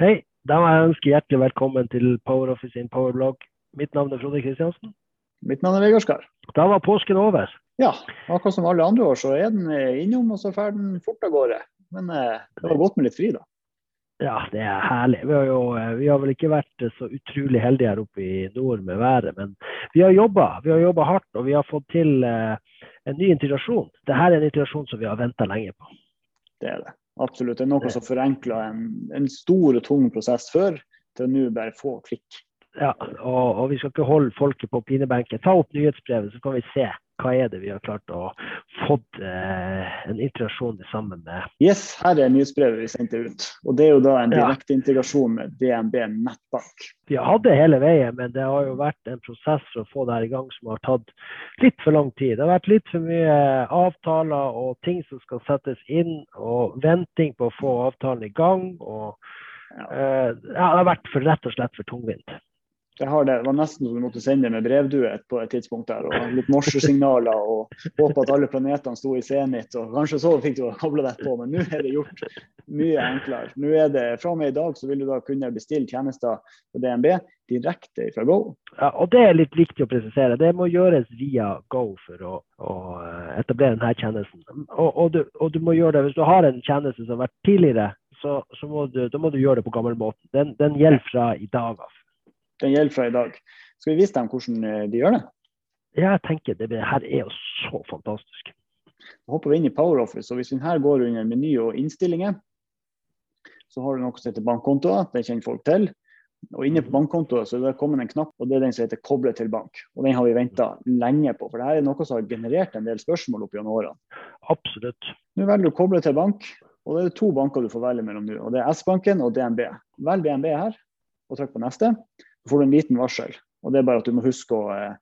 Hei. Da må jeg ønske hjertelig velkommen til PowerOffice sin powerblogg. Mitt navn er Frode Kristiansen. Mitt navn er Vegard Skar. Da var påsken over. Ja, akkurat som alle andre år så er den eh, innom, og så drar den fort av gårde. Men eh, det var godt med litt fri, da. Ja, det er herlig. Vi har, jo, eh, vi har vel ikke vært så utrolig heldige her oppe i nord med været, men vi har jobba. Vi har jobba hardt, og vi har fått til eh, en ny integrasjon. Dette er en integrasjon som vi har venta lenge på. Det er det. Absolutt. Det er noe som forenkler en, en stor og tung prosess før, til nå bare få klikk. Ja, og, og, vi skal ikke holde folket på pinebenken. Ta opp nyhetsbrevet, så kan vi se hva er det vi har klart å fått eh, en integrasjon sammen med. Yes, her er nyhetsbrevet vi sendte ut. Og det er jo da en direkte integrasjon med DNB nettbank. Vi har hatt det hele veien, men det har jo vært en prosess for å få det her i gang som har tatt litt for lang tid. Det har vært litt for mye avtaler og ting som skal settes inn, og venting på å få avtalen i gang. og ja. Eh, ja, det har vært for, rett og slett for tungvint. Det, det. var nesten så du måtte sende med brevduett på et tidspunkt der, og litt morsesignaler og håpe at alle planetene sto i senit. og Kanskje så fikk du kobla deg på, men nå er det gjort mye enklere. Nå er det, Fra og med i dag så vil du da kunne bestille tjenester på DNB direkte fra Go. Ja, og Det er litt viktig å presisere. Det må gjøres via Go for å, å etablere denne tjenesten. Og, og, du, og, du, må gjøre det hvis du har en tjeneste som har vært tidligere, så, så må, du, må du gjøre det på gammelmåten. Den, den gjelder fra i dag av. Den gjelder fra i dag. Skal vi vise dem hvordan eh, de gjør det? Ja, jeg tenker det, det her er jo så fantastisk. Da hopper vi inn i PowerOffice. og Hvis den her går under meny og innstillinger, så har du noe som heter bankkontoer. Det kjenner folk til. Og Inne på bankkontoer så er det kommet en knapp, og det er den som heter 'koble til bank'. Og Den har vi venta lenge på, for det her er noe som har generert en del spørsmål opp gjennom årene. Absolutt. Nå velger du 'koble til bank', og det er to banker du får velge mellom nå. og Det er S-banken og DNB. Velg DNB her, og trykk på neste. Så får du en liten varsel. Og det er bare at du må huske å eh,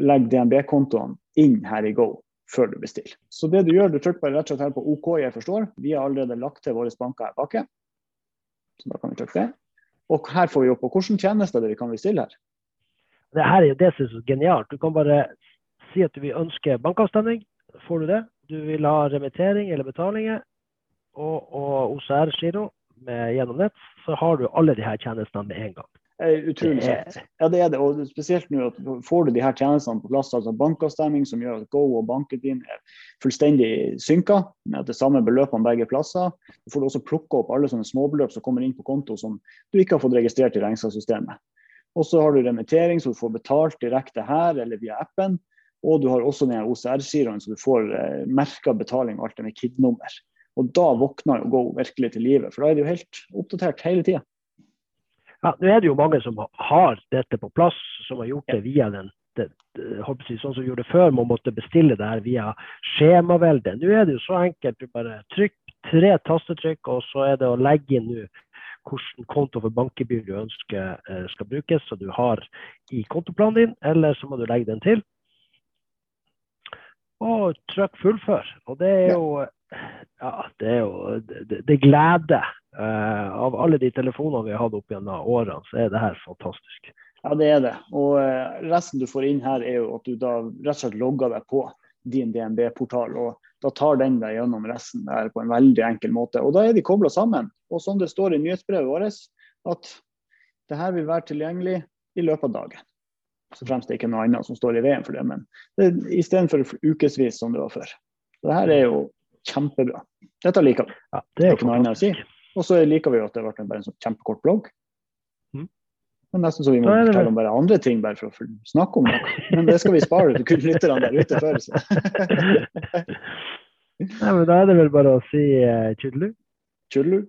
legge DNB-kontoen inn her i Go før du bestiller. Så det du gjør, du trykker bare rett og slett her på OK, jeg forstår. Vi har allerede lagt til våre banker her bak. Så da kan vi trykke det. Og her får vi opp på hvilke tjenester det vi kan bestille her. Det her er jo det som er genialt. Du kan bare si at du vil ønske bankavstemning. Får du det? Du vil ha remittering eller betalinger og, og OCR-giro gjennom nett, så har du alle de her tjenestene med en gang. Utrolig kjekt. Ja, det er det. Og spesielt nå at får du de her tjenestene på plass, altså bankavstemming som gjør at Go og banken din er fullstendig synka med det samme beløpene begge plasser. Så får du også plukke opp alle sånne småbeløp som kommer inn på konto som du ikke har fått registrert i regnskapssystemet. Og så har du remittering, så du får betalt direkte her eller via appen. Og du har også den OCR-giroen, så du får eh, merka betaling og alt det med KID-nummer. Og da våkner jo Go virkelig til livet, for da er det jo helt oppdatert hele tida. Ja, nå er det jo mange som har dette på plass, som har gjort det via den det, jeg, sånn som vi gjorde før, man måtte bestille det her via skjemavelde. Nå er det jo så enkelt. Du bare trykker tre tastetrykk, og så er det å legge inn nå hvilken konto for bankgebyr du ønsker eh, skal brukes, så du har i kontoplanen din, eller så må du legge den til. Og trykk fullfør. Og det er jo ja, det er jo det, det glede. Uh, av alle de telefonene vi har hatt opp gjennom årene, så er det her fantastisk. Ja, det er det. Og uh, resten du får inn her, er jo at du da rett og slett logger deg på din DNB-portal. og Da tar den deg gjennom resten der på en veldig enkel måte. Og da er de kobla sammen. Og som det står i nyhetsbrevet vårt, at det her vil være tilgjengelig i løpet av dagen. Så fremst det ikke er noe annet som står i veien for det. Men det istedenfor ukevis som det var før. Så det her er jo kjempebra. Dette liker vi. Ja, det er jo ikke noe annet å si. Og så liker vi jo at det ble bare en sånn kjempekort blogg. Mm. Men nesten så vi må fortelle om bare andre ting bare for å snakke om noe. Men det skal vi spare til kun lytterne der ute før. Så. Nei, men da er det vel bare å si uh, tjudelu. Tjudelu.